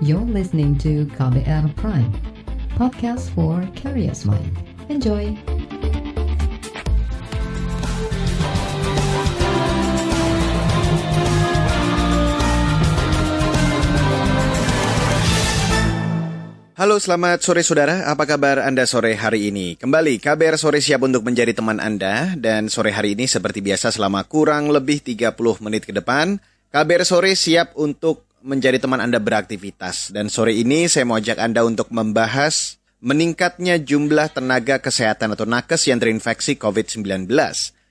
You're listening to KBR Prime, podcast for curious mind. Enjoy! Halo selamat sore saudara, apa kabar Anda sore hari ini? Kembali KBR sore siap untuk menjadi teman Anda dan sore hari ini seperti biasa selama kurang lebih 30 menit ke depan KBR sore siap untuk menjadi teman Anda beraktivitas dan sore ini saya mau ajak Anda untuk membahas meningkatnya jumlah tenaga kesehatan atau nakes yang terinfeksi COVID-19.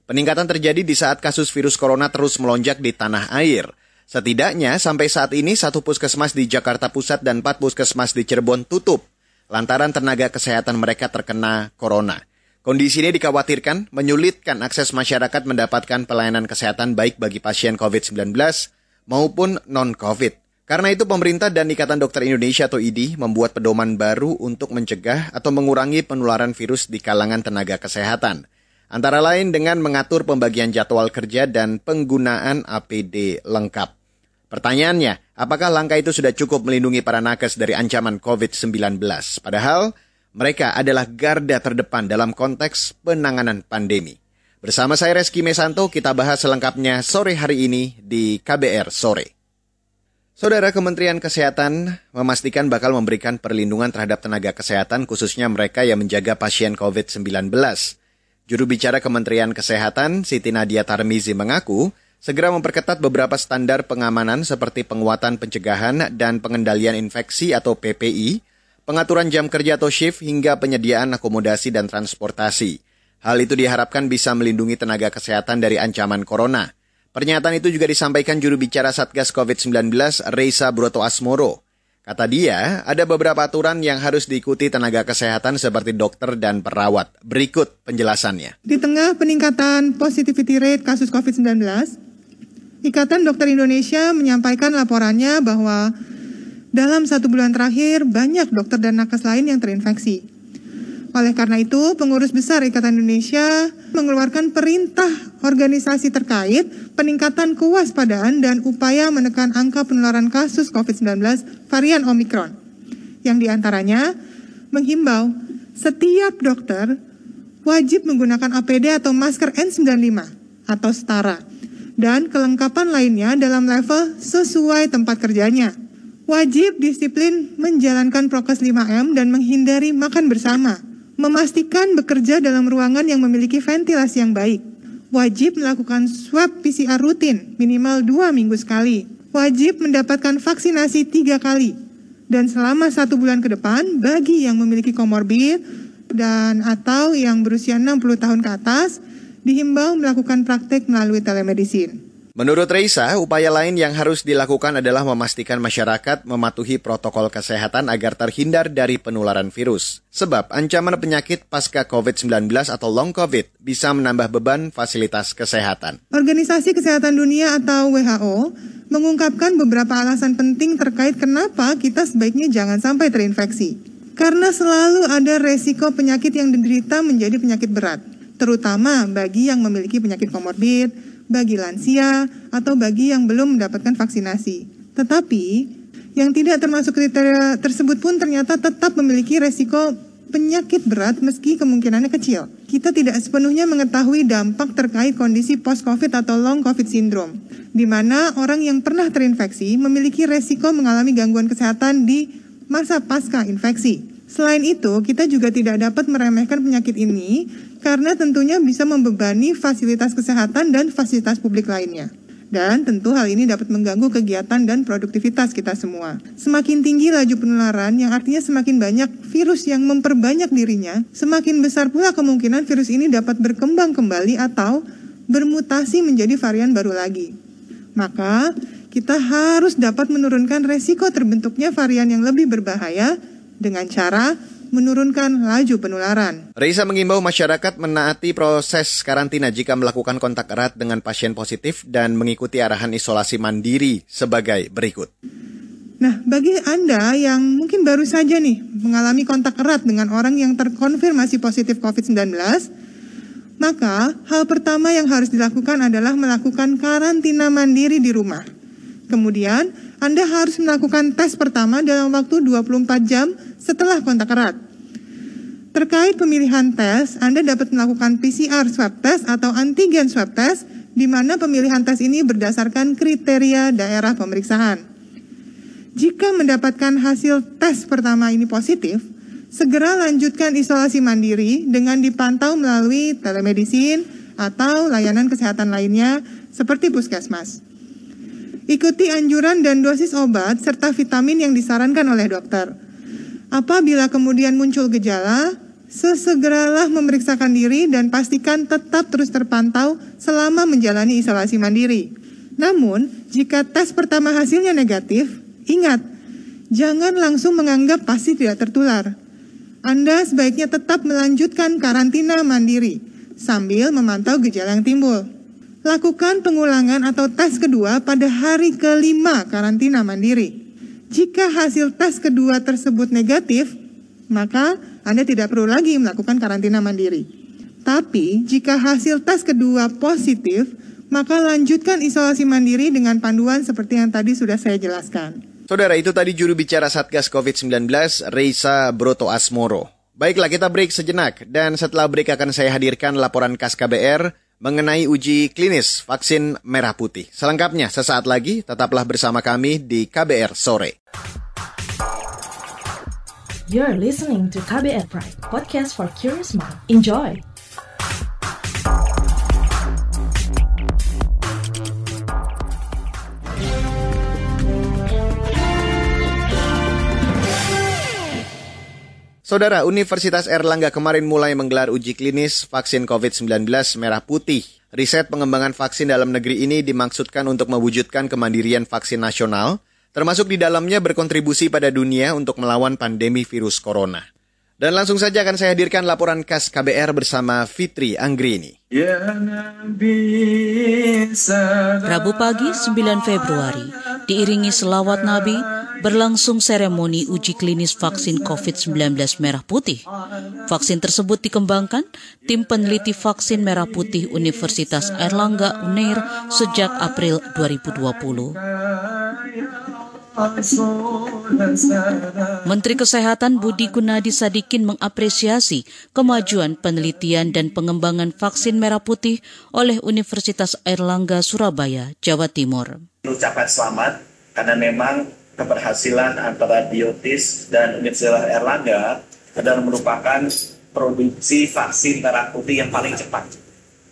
Peningkatan terjadi di saat kasus virus corona terus melonjak di tanah air. Setidaknya sampai saat ini satu puskesmas di Jakarta Pusat dan empat puskesmas di Cirebon tutup lantaran tenaga kesehatan mereka terkena corona. Kondisi ini dikhawatirkan menyulitkan akses masyarakat mendapatkan pelayanan kesehatan baik bagi pasien COVID-19 maupun non-COVID. Karena itu pemerintah dan Ikatan Dokter Indonesia atau IDI membuat pedoman baru untuk mencegah atau mengurangi penularan virus di kalangan tenaga kesehatan. Antara lain dengan mengatur pembagian jadwal kerja dan penggunaan APD lengkap. Pertanyaannya, apakah langkah itu sudah cukup melindungi para nakes dari ancaman COVID-19? Padahal mereka adalah garda terdepan dalam konteks penanganan pandemi. Bersama saya Reski Mesanto, kita bahas selengkapnya sore hari ini di KBR Sore. Saudara Kementerian Kesehatan memastikan bakal memberikan perlindungan terhadap tenaga kesehatan khususnya mereka yang menjaga pasien COVID-19. Juru bicara Kementerian Kesehatan, Siti Nadia Tarmizi mengaku, segera memperketat beberapa standar pengamanan seperti penguatan pencegahan dan pengendalian infeksi atau PPI, pengaturan jam kerja atau shift hingga penyediaan akomodasi dan transportasi. Hal itu diharapkan bisa melindungi tenaga kesehatan dari ancaman corona. Pernyataan itu juga disampaikan juru bicara Satgas COVID-19 Reisa Broto Asmoro. Kata dia, ada beberapa aturan yang harus diikuti tenaga kesehatan seperti dokter dan perawat. Berikut penjelasannya. Di tengah peningkatan positivity rate kasus COVID-19, Ikatan Dokter Indonesia menyampaikan laporannya bahwa dalam satu bulan terakhir banyak dokter dan nakes lain yang terinfeksi. Oleh karena itu, pengurus besar Ikatan Indonesia mengeluarkan perintah organisasi terkait peningkatan kewaspadaan dan upaya menekan angka penularan kasus COVID-19 varian Omikron. Yang di antaranya menghimbau setiap dokter wajib menggunakan APD atau masker N95 atau setara dan kelengkapan lainnya dalam level sesuai tempat kerjanya. Wajib disiplin menjalankan prokes 5M dan menghindari makan bersama. Memastikan bekerja dalam ruangan yang memiliki ventilasi yang baik. Wajib melakukan swab PCR rutin minimal dua minggu sekali. Wajib mendapatkan vaksinasi tiga kali. Dan selama satu bulan ke depan, bagi yang memiliki komorbid dan atau yang berusia 60 tahun ke atas, dihimbau melakukan praktek melalui telemedicine. Menurut Reisa, upaya lain yang harus dilakukan adalah memastikan masyarakat mematuhi protokol kesehatan agar terhindar dari penularan virus. Sebab ancaman penyakit pasca COVID-19 atau long COVID bisa menambah beban fasilitas kesehatan. Organisasi Kesehatan Dunia atau WHO mengungkapkan beberapa alasan penting terkait kenapa kita sebaiknya jangan sampai terinfeksi. Karena selalu ada resiko penyakit yang diderita menjadi penyakit berat terutama bagi yang memiliki penyakit komorbid, bagi lansia, atau bagi yang belum mendapatkan vaksinasi. Tetapi, yang tidak termasuk kriteria tersebut pun ternyata tetap memiliki resiko penyakit berat meski kemungkinannya kecil. Kita tidak sepenuhnya mengetahui dampak terkait kondisi post-COVID atau long COVID syndrome, di mana orang yang pernah terinfeksi memiliki resiko mengalami gangguan kesehatan di masa pasca infeksi. Selain itu, kita juga tidak dapat meremehkan penyakit ini karena tentunya bisa membebani fasilitas kesehatan dan fasilitas publik lainnya. Dan tentu hal ini dapat mengganggu kegiatan dan produktivitas kita semua. Semakin tinggi laju penularan yang artinya semakin banyak virus yang memperbanyak dirinya, semakin besar pula kemungkinan virus ini dapat berkembang kembali atau bermutasi menjadi varian baru lagi. Maka, kita harus dapat menurunkan resiko terbentuknya varian yang lebih berbahaya dengan cara menurunkan laju penularan. Reisa mengimbau masyarakat menaati proses karantina jika melakukan kontak erat dengan pasien positif dan mengikuti arahan isolasi mandiri sebagai berikut. Nah, bagi Anda yang mungkin baru saja nih mengalami kontak erat dengan orang yang terkonfirmasi positif COVID-19, maka hal pertama yang harus dilakukan adalah melakukan karantina mandiri di rumah. Kemudian, Anda harus melakukan tes pertama dalam waktu 24 jam setelah kontak erat. Terkait pemilihan tes, Anda dapat melakukan PCR swab test atau antigen swab test, di mana pemilihan tes ini berdasarkan kriteria daerah pemeriksaan. Jika mendapatkan hasil tes pertama ini positif, segera lanjutkan isolasi mandiri dengan dipantau melalui telemedicine atau layanan kesehatan lainnya seperti puskesmas. Ikuti anjuran dan dosis obat serta vitamin yang disarankan oleh dokter. Apabila kemudian muncul gejala, sesegeralah memeriksakan diri dan pastikan tetap terus terpantau selama menjalani isolasi mandiri. Namun, jika tes pertama hasilnya negatif, ingat, jangan langsung menganggap pasti tidak tertular. Anda sebaiknya tetap melanjutkan karantina mandiri sambil memantau gejala yang timbul. Lakukan pengulangan atau tes kedua pada hari kelima karantina mandiri. Jika hasil tes kedua tersebut negatif, maka Anda tidak perlu lagi melakukan karantina mandiri. Tapi, jika hasil tes kedua positif, maka lanjutkan isolasi mandiri dengan panduan seperti yang tadi sudah saya jelaskan. Saudara, itu tadi juru bicara Satgas COVID-19, Reisa Broto Asmoro. Baiklah, kita break sejenak. Dan setelah break akan saya hadirkan laporan KAS KBR mengenai uji klinis vaksin merah putih. Selengkapnya sesaat lagi tetaplah bersama kami di KBR sore. You're listening to KBR Pride, podcast for curious mind. Enjoy. Saudara, Universitas Erlangga kemarin mulai menggelar uji klinis vaksin COVID-19 merah putih. Riset pengembangan vaksin dalam negeri ini dimaksudkan untuk mewujudkan kemandirian vaksin nasional, termasuk di dalamnya berkontribusi pada dunia untuk melawan pandemi virus corona. Dan langsung saja akan saya hadirkan laporan khas KBR bersama Fitri Anggrini. Ya Rabu pagi 9 Februari, diiringi selawat Nabi, berlangsung seremoni uji klinis vaksin COVID-19 merah putih. Vaksin tersebut dikembangkan tim peneliti vaksin merah putih Universitas Airlangga Unair sejak April 2020. Menteri Kesehatan Budi Gunadi Sadikin mengapresiasi kemajuan penelitian dan pengembangan vaksin merah putih oleh Universitas Airlangga Surabaya, Jawa Timur. Ucapan selamat karena memang keberhasilan antara Biotis dan Universitas Erlangga adalah merupakan produksi vaksin merah putih yang paling cepat.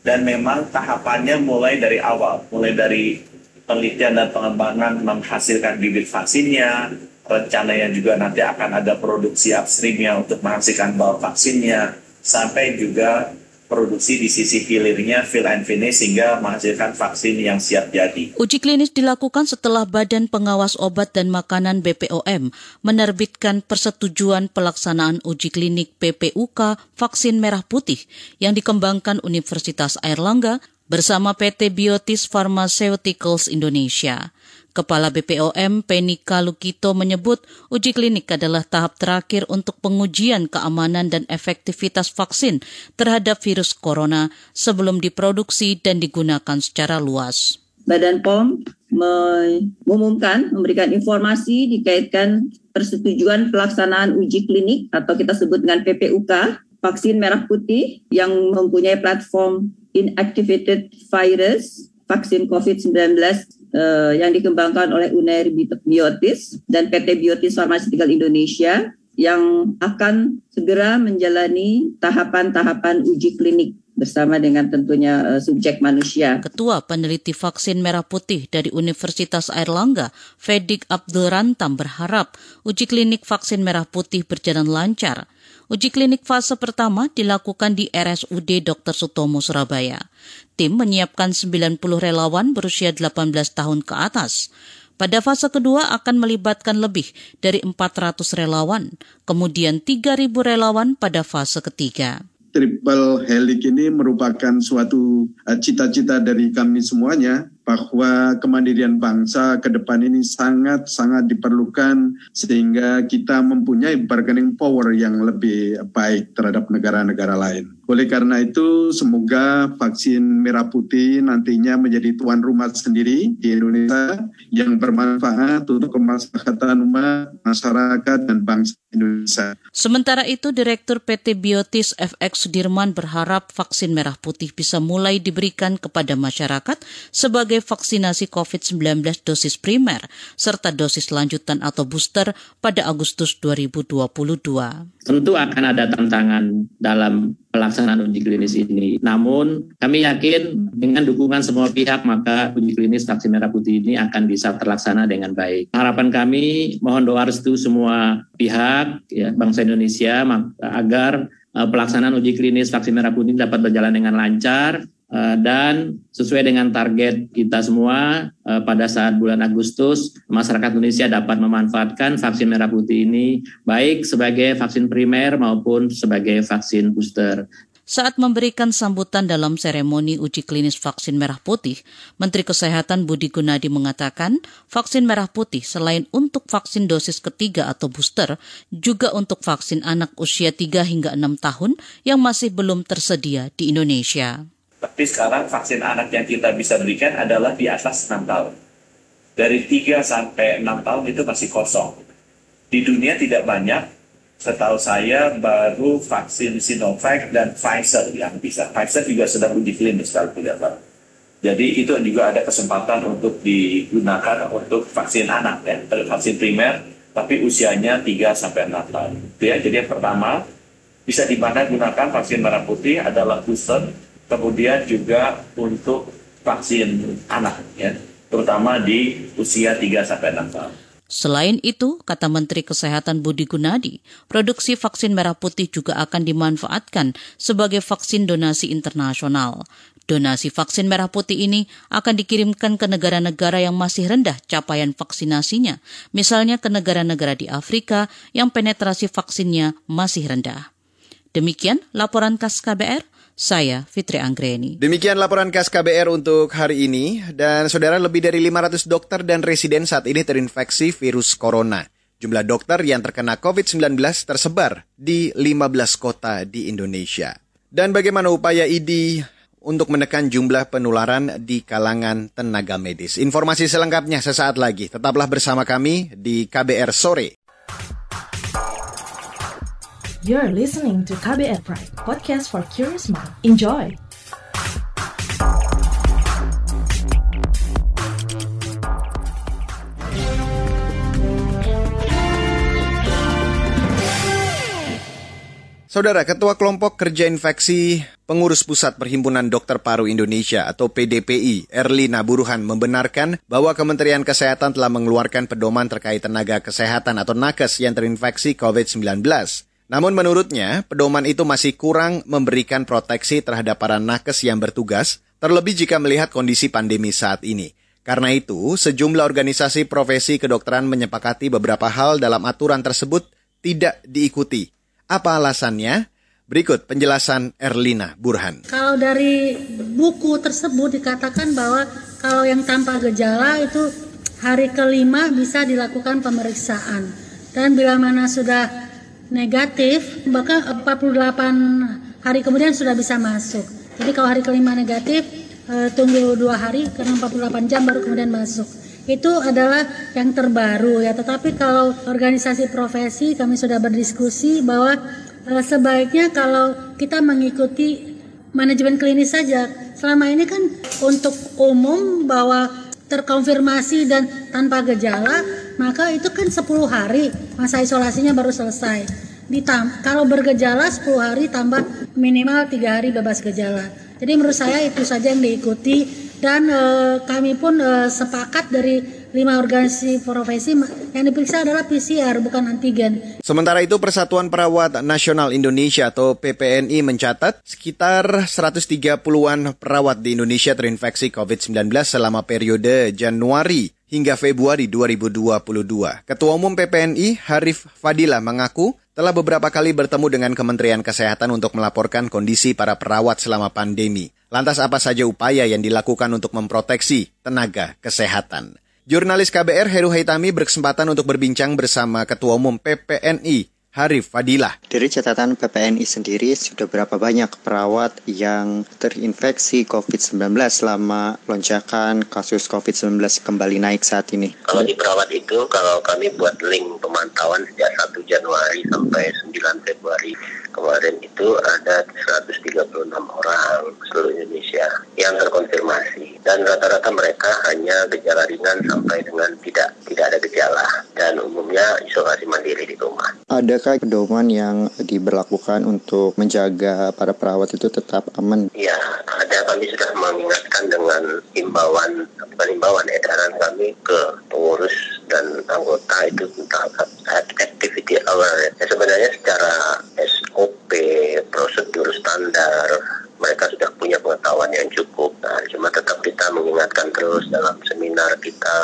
Dan memang tahapannya mulai dari awal, mulai dari penelitian dan pengembangan menghasilkan bibit vaksinnya, rencananya juga nanti akan ada produksi upstreamnya untuk menghasilkan bahan vaksinnya, sampai juga produksi di sisi hilirnya fill and finish sehingga menghasilkan vaksin yang siap jadi. Uji klinis dilakukan setelah Badan Pengawas Obat dan Makanan BPOM menerbitkan persetujuan pelaksanaan uji klinik PPUK vaksin merah putih yang dikembangkan Universitas Airlangga bersama PT Biotis Pharmaceuticals Indonesia. Kepala BPOM Penny Kalukito menyebut uji klinik adalah tahap terakhir untuk pengujian keamanan dan efektivitas vaksin terhadap virus corona sebelum diproduksi dan digunakan secara luas. Badan POM mengumumkan, memberikan informasi dikaitkan persetujuan pelaksanaan uji klinik atau kita sebut dengan PPUK vaksin merah putih yang mempunyai platform inactivated virus vaksin COVID-19 uh, yang dikembangkan oleh Unair Biotis dan PT Biotis Pharmaceutical Indonesia yang akan segera menjalani tahapan-tahapan uji klinik bersama dengan tentunya uh, subjek manusia. Ketua Peneliti Vaksin Merah Putih dari Universitas Airlangga, Fedik Abdul Rantam berharap uji klinik vaksin merah putih berjalan lancar Uji klinik fase pertama dilakukan di RSUD Dr. Sutomo Surabaya. Tim menyiapkan 90 relawan berusia 18 tahun ke atas. Pada fase kedua akan melibatkan lebih dari 400 relawan, kemudian 3.000 relawan pada fase ketiga triple helix ini merupakan suatu eh, cita-cita dari kami semuanya bahwa kemandirian bangsa ke depan ini sangat-sangat diperlukan sehingga kita mempunyai bargaining power yang lebih baik terhadap negara-negara lain. Oleh karena itu, semoga vaksin merah putih nantinya menjadi tuan rumah sendiri di Indonesia yang bermanfaat untuk kemaslahatan umat, masyarakat, dan bangsa Indonesia. Sementara itu, Direktur PT Biotis FX Sudirman berharap vaksin merah putih bisa mulai diberikan kepada masyarakat sebagai vaksinasi COVID-19 dosis primer serta dosis lanjutan atau booster pada Agustus 2022. Tentu akan ada tantangan dalam pelaksanaan uji klinis ini. Namun kami yakin dengan dukungan semua pihak maka uji klinis vaksin merah putih ini akan bisa terlaksana dengan baik. Harapan kami mohon doa restu semua pihak ya bangsa Indonesia agar uh, pelaksanaan uji klinis vaksin merah putih dapat berjalan dengan lancar dan sesuai dengan target kita semua uh, pada saat bulan Agustus masyarakat Indonesia dapat memanfaatkan vaksin merah putih ini baik sebagai vaksin primer maupun sebagai vaksin booster. Saat memberikan sambutan dalam seremoni uji klinis vaksin merah putih, Menteri Kesehatan Budi Gunadi mengatakan vaksin merah putih selain untuk vaksin dosis ketiga atau booster, juga untuk vaksin anak usia 3 hingga 6 tahun yang masih belum tersedia di Indonesia. Tapi sekarang vaksin anak yang kita bisa berikan adalah di atas 6 tahun. Dari 3 sampai 6 tahun itu masih kosong. Di dunia tidak banyak, setahu saya baru vaksin Sinovac dan Pfizer yang bisa. Pfizer juga sedang uji klinis kalau tidak salah. Jadi itu juga ada kesempatan untuk digunakan untuk vaksin anak ya, vaksin primer, tapi usianya 3 sampai 6 tahun. Ya, jadi yang pertama bisa di mana gunakan vaksin merah putih adalah booster kemudian juga untuk vaksin anak ya, terutama di usia 3 sampai 6 tahun. Selain itu, kata Menteri Kesehatan Budi Gunadi, produksi vaksin merah putih juga akan dimanfaatkan sebagai vaksin donasi internasional. Donasi vaksin merah putih ini akan dikirimkan ke negara-negara yang masih rendah capaian vaksinasinya, misalnya ke negara-negara di Afrika yang penetrasi vaksinnya masih rendah. Demikian laporan KAS KBR. Saya Fitri Anggreni. Demikian laporan KAS KBR untuk hari ini. Dan saudara lebih dari 500 dokter dan residen saat ini terinfeksi virus corona. Jumlah dokter yang terkena COVID-19 tersebar di 15 kota di Indonesia. Dan bagaimana upaya IDI untuk menekan jumlah penularan di kalangan tenaga medis. Informasi selengkapnya sesaat lagi. Tetaplah bersama kami di KBR Sore. You're listening to KBR Pride, podcast for curious mind. Enjoy! Saudara Ketua Kelompok Kerja Infeksi Pengurus Pusat Perhimpunan Dokter Paru Indonesia atau PDPI, Erlina Buruhan membenarkan bahwa Kementerian Kesehatan telah mengeluarkan pedoman terkait tenaga kesehatan atau nakes yang terinfeksi COVID-19. Namun menurutnya, pedoman itu masih kurang memberikan proteksi terhadap para nakes yang bertugas, terlebih jika melihat kondisi pandemi saat ini. Karena itu, sejumlah organisasi profesi kedokteran menyepakati beberapa hal dalam aturan tersebut tidak diikuti. Apa alasannya? Berikut penjelasan Erlina Burhan. Kalau dari buku tersebut dikatakan bahwa kalau yang tanpa gejala itu hari kelima bisa dilakukan pemeriksaan. Dan bila mana sudah negatif maka 48 hari kemudian sudah bisa masuk. Jadi kalau hari kelima negatif eh, tunggu dua hari karena 48 jam baru kemudian masuk. Itu adalah yang terbaru ya. Tetapi kalau organisasi profesi kami sudah berdiskusi bahwa eh, sebaiknya kalau kita mengikuti manajemen klinis saja selama ini kan untuk umum bahwa terkonfirmasi dan tanpa gejala maka itu kan 10 hari masa isolasinya baru selesai. Ditam kalau bergejala 10 hari tambah minimal tiga hari bebas gejala. Jadi menurut saya itu saja yang diikuti dan e, kami pun e, sepakat dari lima organisasi profesi yang diperiksa adalah PCR bukan antigen. Sementara itu Persatuan Perawat Nasional Indonesia atau PPNI mencatat sekitar 130-an perawat di Indonesia terinfeksi COVID-19 selama periode Januari hingga Februari 2022. Ketua Umum PPNI Harif Fadila mengaku telah beberapa kali bertemu dengan Kementerian Kesehatan untuk melaporkan kondisi para perawat selama pandemi. Lantas apa saja upaya yang dilakukan untuk memproteksi tenaga kesehatan? Jurnalis KBR Heru Haitami berkesempatan untuk berbincang bersama Ketua Umum PPNI Harif Fadilah. Dari catatan PPNI sendiri, sudah berapa banyak perawat yang terinfeksi COVID-19 selama lonjakan kasus COVID-19 kembali naik saat ini? Kalau di perawat itu, kalau kami buat link pemantauan sejak 1 Januari sampai 9 Februari kemarin itu ada 136 orang seluruh Indonesia yang terkonfirmasi dan rata-rata mereka hanya gejala ringan sampai dengan tidak tidak ada gejala dan umumnya isolasi mandiri di rumah. Adakah pedoman yang diberlakukan untuk menjaga para perawat itu tetap aman? Ya, ada kami sudah mengingatkan dengan himbauan bukan himbauan edaran kami ke pengurus dan anggota itu tentang activity aware. Ya, sebenarnya secara prosedur standar, mereka sudah punya pengetahuan yang cukup. Nah, cuma tetap kita mengingatkan terus dalam seminar kita,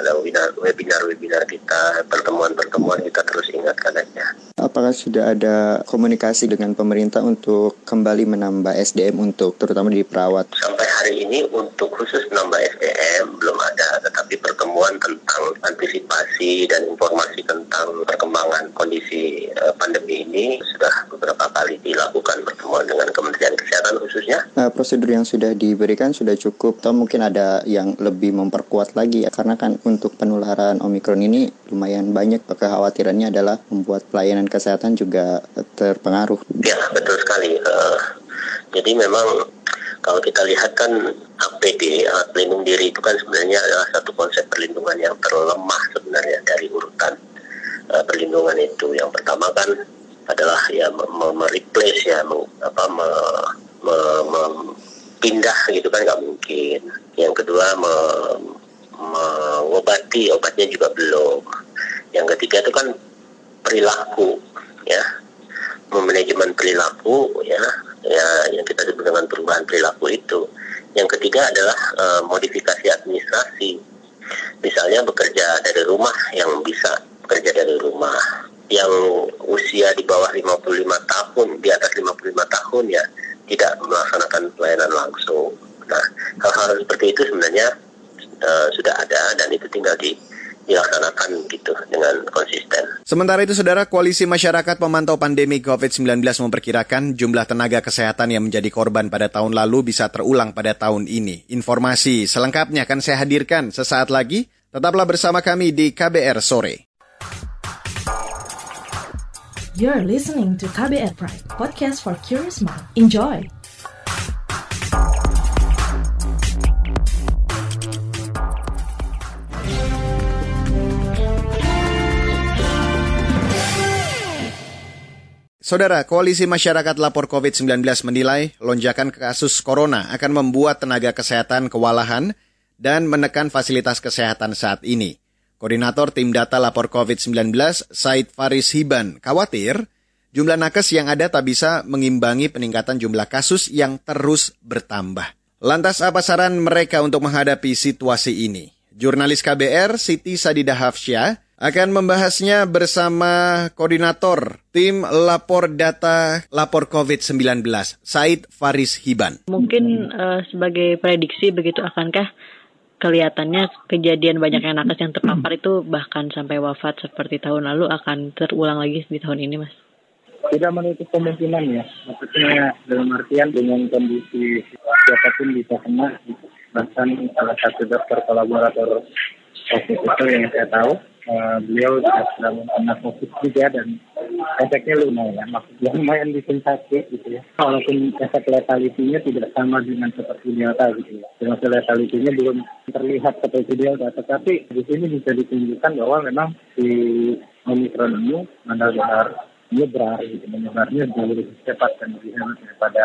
dalam webinar-webinar kita, pertemuan-pertemuan kita terus ingatkan aja. Apakah sudah ada komunikasi dengan pemerintah untuk kembali menambah SDM untuk terutama di perawat? Sampai hari ini untuk khusus menambah SDM belum ada, tetapi pertemuan tentang antisipasi dan informasi tentang perkembangan kondisi uh, pandemi ini sudah beberapa kali dilakukan pertemuan dengan Kementerian Kesehatan khususnya. Nah, prosedur yang sudah diberikan sudah cukup atau mungkin ada yang lebih memperkuat lagi ya karena kan untuk penularan Omikron ini lumayan banyak kekhawatirannya adalah membuat pelayanan kesehatan juga terpengaruh. Ya, betul sekali. Uh, jadi memang kalau kita lihat kan APD, alat pelindung diri itu kan sebenarnya adalah satu konsep perlindungan yang terlemah sebenarnya dari urutan uh, perlindungan itu. Yang pertama kan adalah ya mereplace ya mem, apa me, me, me, pindah gitu kan nggak mungkin. Yang kedua me, mengobati obatnya juga belum. Yang ketiga itu kan perilaku ya memanajemen perilaku ya ya yang kita sebut dengan perubahan perilaku itu. Yang ketiga adalah uh, modifikasi administrasi. Misalnya bekerja dari rumah yang bisa bekerja dari rumah. Yang usia di bawah 55 tahun, di atas 55 tahun ya tidak melaksanakan pelayanan langsung. Nah, hal-hal seperti itu sebenarnya uh, sudah ada dan itu tinggal di dilaksanakan gitu dengan konsisten. Sementara itu, Saudara, Koalisi Masyarakat Pemantau Pandemi COVID-19 memperkirakan jumlah tenaga kesehatan yang menjadi korban pada tahun lalu bisa terulang pada tahun ini. Informasi selengkapnya akan saya hadirkan sesaat lagi. Tetaplah bersama kami di KBR Sore. You're listening to KBR Pride, podcast for curious mind. Enjoy! Saudara, Koalisi Masyarakat Lapor COVID-19 menilai lonjakan kasus corona akan membuat tenaga kesehatan kewalahan dan menekan fasilitas kesehatan saat ini. Koordinator Tim Data Lapor COVID-19, Said Faris Hiban, khawatir jumlah nakes yang ada tak bisa mengimbangi peningkatan jumlah kasus yang terus bertambah. Lantas apa saran mereka untuk menghadapi situasi ini? Jurnalis KBR Siti Sadidah Hafsyah akan membahasnya bersama koordinator tim lapor data lapor COVID-19, Said Faris Hiban. Mungkin uh, sebagai prediksi begitu akankah kelihatannya kejadian banyak yang nakes yang terpapar itu bahkan sampai wafat seperti tahun lalu akan terulang lagi di tahun ini, Mas? Tidak menutup kemungkinan ya, maksudnya dalam artian dengan kondisi siapa pun bisa kena, bahkan salah satu dokter kolaborator COVID itu yang saya tahu uh, beliau juga kena COVID juga dan efeknya lumayan, maksudnya lumayan bikin sakit gitu ya. Walaupun efek letalitinya tidak sama dengan seperti delta gitu ya. Dengan letalitinya belum terlihat seperti delta, tetapi di sini bisa ditunjukkan bahwa memang si Omicron ini benar-benar nyebar gitu, menyebarnya jauh lebih cepat dan lebih hebat daripada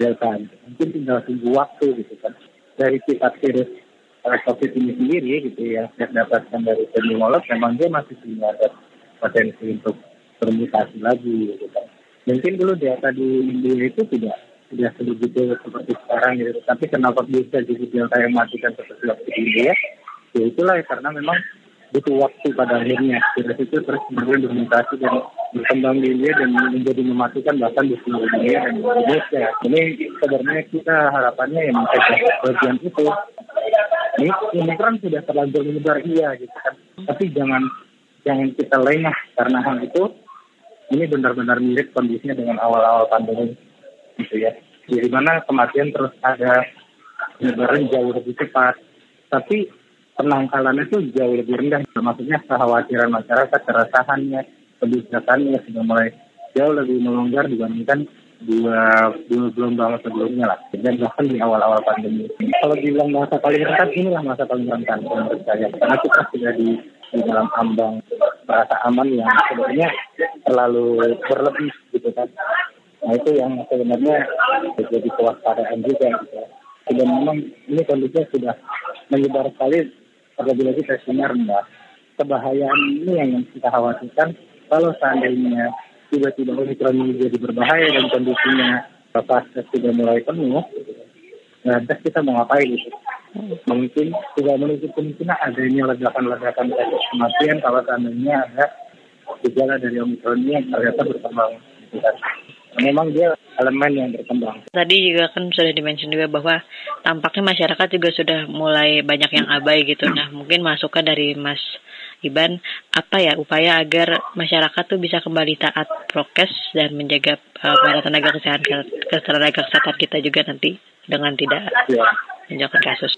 delta. Gitu. Mungkin tinggal tunggu waktu gitu kan. Dari sifat virus COVID ini sendiri gitu ya, saya dapatkan dari epidemiolog memang dia masih punya ada potensi untuk bermutasi lagi gitu kan. Mungkin dulu data di India itu tidak tidak sebegitu seperti sekarang gitu. Tapi kenapa bisa jadi delta yang matikan seperti waktu di India? Ya itulah karena memang butuh waktu pada akhirnya virus itu terus kemudian bermutasi dan berkembang di India dan menjadi mematikan bahkan di seluruh dunia dan Indonesia. Ini sebenarnya kita harapannya yang mencegah bagian itu ini Omikron sudah terlanjur menyebar iya gitu kan. Tapi jangan jangan kita lengah karena hal itu ini benar-benar mirip kondisinya dengan awal-awal pandemi gitu ya. Di mana kematian terus ada penyebaran jauh lebih cepat, tapi penangkalannya itu jauh lebih rendah. Maksudnya kekhawatiran masyarakat, keresahannya, kebijakannya sudah mulai jauh lebih melonggar dibandingkan dua dua gelombang sebelumnya lah dan bahkan di awal-awal pandemi. Kalau dibilang masa paling rentan inilah masa paling rentan menurut saya karena kita sudah di di dalam ambang merasa aman yang sebenarnya terlalu berlebih gitu kan. Nah itu yang sebenarnya jadi kewaspadaan juga gitu. Dan memang ini kondisinya sudah menyebar sekali apabila kita sinar rendah. Kebahayaan ini yang kita khawatirkan kalau seandainya tiba-tiba Omikron ini jadi berbahaya dan kondisinya pasca sudah mulai penuh, nah terus kita mau ngapain itu? Mungkin tidak menutup kemungkinan adanya ledakan-ledakan kasus kematian kalau seandainya ada gejala dari Omikron ini yang ternyata berkembang. Gitu kan. Memang dia elemen yang berkembang. Tadi juga kan sudah dimention juga bahwa tampaknya masyarakat juga sudah mulai banyak yang abai gitu. Nah mungkin masukan dari Mas Iban, apa ya upaya agar masyarakat tuh bisa kembali taat prokes dan menjaga uh, para tenaga kesehatan tenaga kesehatan kita juga nanti dengan tidak ya. menjauhkan kasus.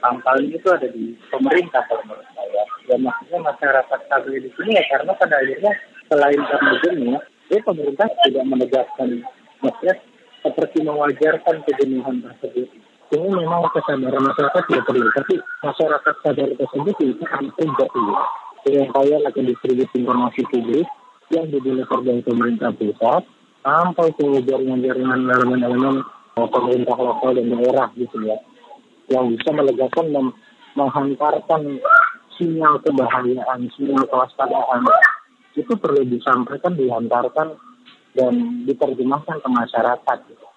Pangkalnya itu ada di pemerintah kalau menurut saya. Ya maksudnya masyarakat stabil di sini ya karena pada akhirnya selain karena ya pemerintah tidak menegaskan maksudnya seperti mewajarkan kejenuhan tersebut ini memang kesadaran masyarakat tidak perlu, tapi masyarakat sadar tersebut itu akan terjadi. Yang kaya akan distribusi informasi publik yang dideliver dari pemerintah pusat sampai ke jaringan-jaringan elemen-elemen pemerintah lokal dan daerah gitu ya, yang bisa melegakan dan menghantarkan sinyal kebahayaan, sinyal kewaspadaan itu perlu disampaikan, dihantarkan dan diterjemahkan ke masyarakat. Gitu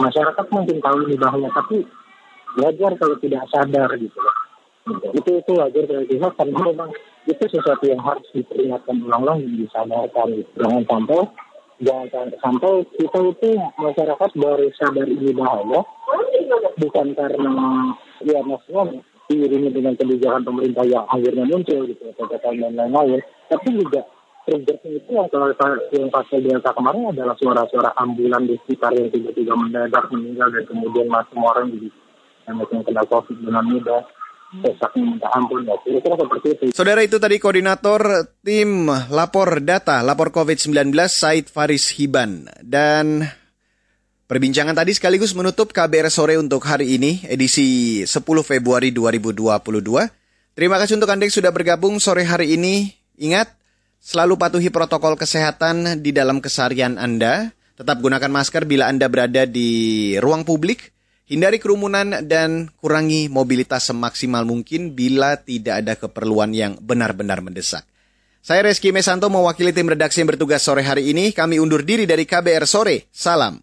masyarakat mungkin tahu ini bahaya tapi wajar kalau tidak sadar gitu loh. Itu itu wajar kalau tidak karena memang itu sesuatu yang harus diperingatkan ulang-ulang dan disadarkan gitu. Jangan sampai jangan sampai kita itu masyarakat baru sadar ini bahaya bukan karena ya maksudnya diiringi dengan kebijakan pemerintah yang akhirnya muncul gitu PPKM dan lain-lain tapi juga triggernya itu yang kalau yang pasal delta kemarin adalah suara-suara ambulan di sekitar yang tiba-tiba mendadak meninggal dan kemudian masuk orang jadi yang kena covid dengan mudah ya. Saudara itu tadi koordinator tim lapor data lapor COVID-19 Said Faris Hiban dan Perbincangan tadi sekaligus menutup KBR sore untuk hari ini edisi 10 Februari 2022. Terima kasih untuk Anda yang sudah bergabung sore hari ini. Ingat, Selalu patuhi protokol kesehatan di dalam keseharian Anda. Tetap gunakan masker bila Anda berada di ruang publik. Hindari kerumunan dan kurangi mobilitas semaksimal mungkin bila tidak ada keperluan yang benar-benar mendesak. Saya Reski Mesanto mewakili tim redaksi yang bertugas sore hari ini. Kami undur diri dari KBR Sore. Salam.